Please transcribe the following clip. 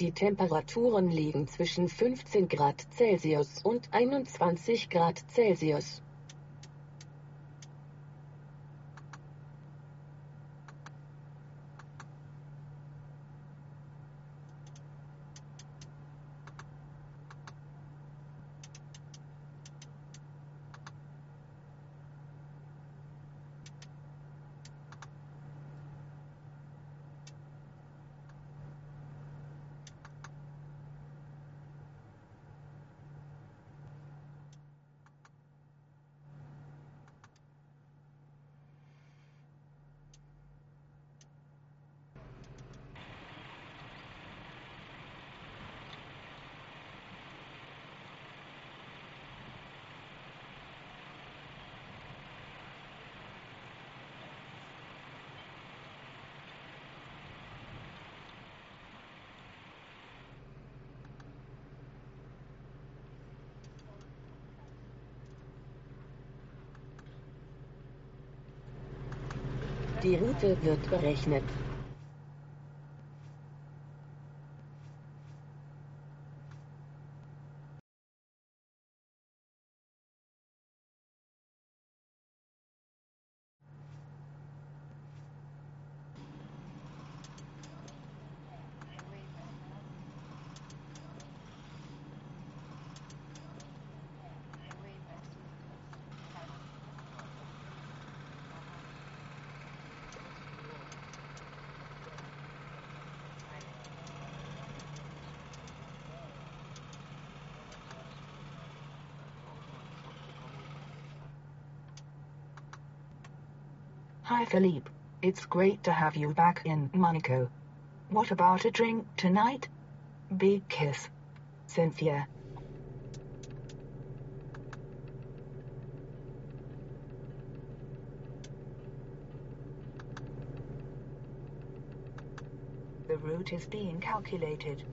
Die Temperaturen liegen zwischen 15 Grad Celsius und 21 Grad Celsius. Die Route wird berechnet. Hi Philippe, it's great to have you back in Monaco. What about a drink tonight? Big kiss. Cynthia. The route is being calculated.